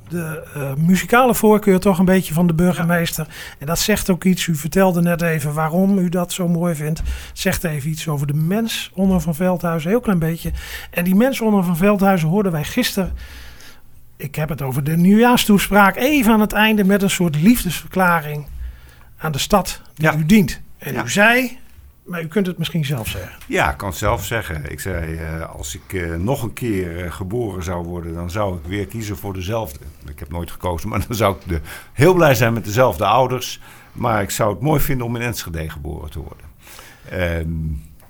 De uh, muzikale voorkeur toch een beetje van de burgemeester. En dat zegt ook iets. U vertelde net even waarom u dat zo mooi vindt. Zegt even iets over de mens onder van Veldhuizen, heel klein beetje. En die mens onder van Veldhuizen hoorden wij gisteren. Ik heb het over de nieuwjaarstoespraak. Even aan het einde met een soort liefdesverklaring aan de stad die ja. u dient. En ja. u zei, maar u kunt het misschien zelf zeggen. Ja, ik kan het zelf zeggen. Ik zei, uh, als ik uh, nog een keer uh, geboren zou worden, dan zou ik weer kiezen voor dezelfde. Ik heb nooit gekozen, (laughs) maar dan zou ik de, heel blij zijn met dezelfde ouders. Maar ik zou het mooi vinden om in Enschede geboren te worden.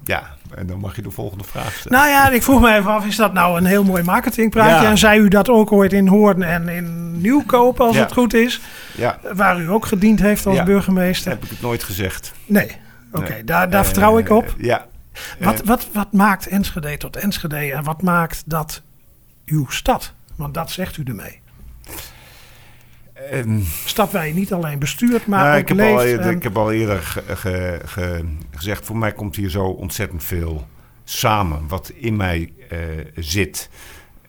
ja, en dan mag je de volgende vraag stellen. Nou ja, ik vroeg me even af, is dat nou een heel mooi marketingpraatje? Ja. En zei u dat ook ooit in Hoorn en in Nieuwkoop, als ja. het goed is? Ja. Waar u ook gediend heeft als burgemeester. Heb ik het nooit gezegd. Nee. Oké, okay, daar, daar vertrouw ik op. Ja. Wat, wat, wat maakt Enschede tot Enschede en wat maakt dat uw stad? Want dat zegt u ermee. Um, stad waar je niet alleen bestuurt, maar nou, ook ik heb leeft. Al eerder, en... Ik heb al eerder ge, ge, ge, gezegd, voor mij komt hier zo ontzettend veel samen wat in mij uh, zit.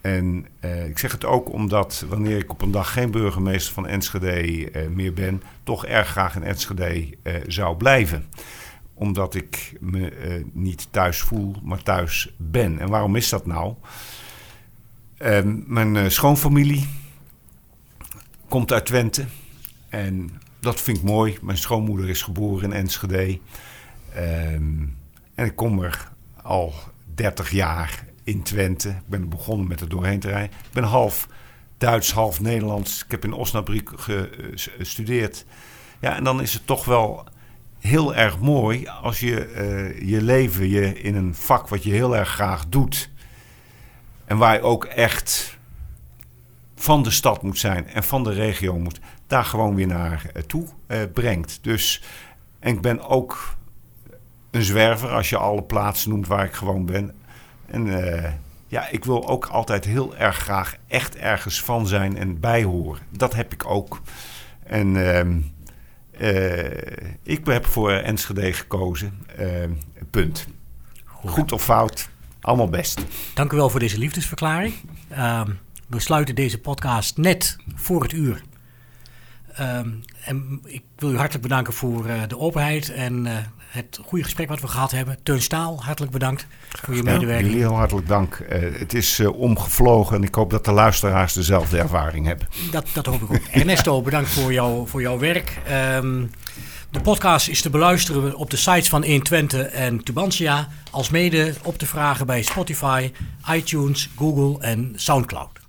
En uh, ik zeg het ook omdat wanneer ik op een dag geen burgemeester van Enschede uh, meer ben, toch erg graag in Enschede zou blijven omdat ik me uh, niet thuis voel, maar thuis ben. En waarom is dat nou? Uh, mijn uh, schoonfamilie komt uit Twente. En dat vind ik mooi. Mijn schoonmoeder is geboren in Enschede. Um, en ik kom er al 30 jaar in Twente. Ik ben begonnen met het doorheen te rijden. Ik ben half Duits, half Nederlands. Ik heb in Osnabrück gestudeerd. Ja, en dan is het toch wel heel erg mooi als je uh, je leven je in een vak wat je heel erg graag doet. En waar je ook echt van de stad moet zijn en van de regio moet, daar gewoon weer naar uh, toe uh, brengt. Dus, en ik ben ook een zwerver als je alle plaatsen noemt waar ik gewoon ben. En ja, ik wil ook altijd heel erg graag echt ergens van zijn en bijhoren. Dat heb ik ook. En ehm, ik heb voor Enschede gekozen. Uh, punt. Goed. Goed of fout, allemaal best. Dank u wel voor deze liefdesverklaring. Uh, we sluiten deze podcast net voor het uur. en ik wil u hartelijk bedanken voor uh, de openheid en uh, het goede gesprek wat we gehad hebben. Teun Staal, hartelijk bedankt voor je medewerking. Jullie heel hartelijk dank. Uh, het is omgevlogen en ik hoop dat de luisteraars dezelfde ervaring hebben. Dat, dat hoop ik ook. (laughs) Ernesto, bedankt voor, jou, voor jouw werk. Um, de podcast is te beluisteren op de sites van 120 en Tubantia, als mede op te vragen bij Spotify, iTunes, Google en Soundcloud.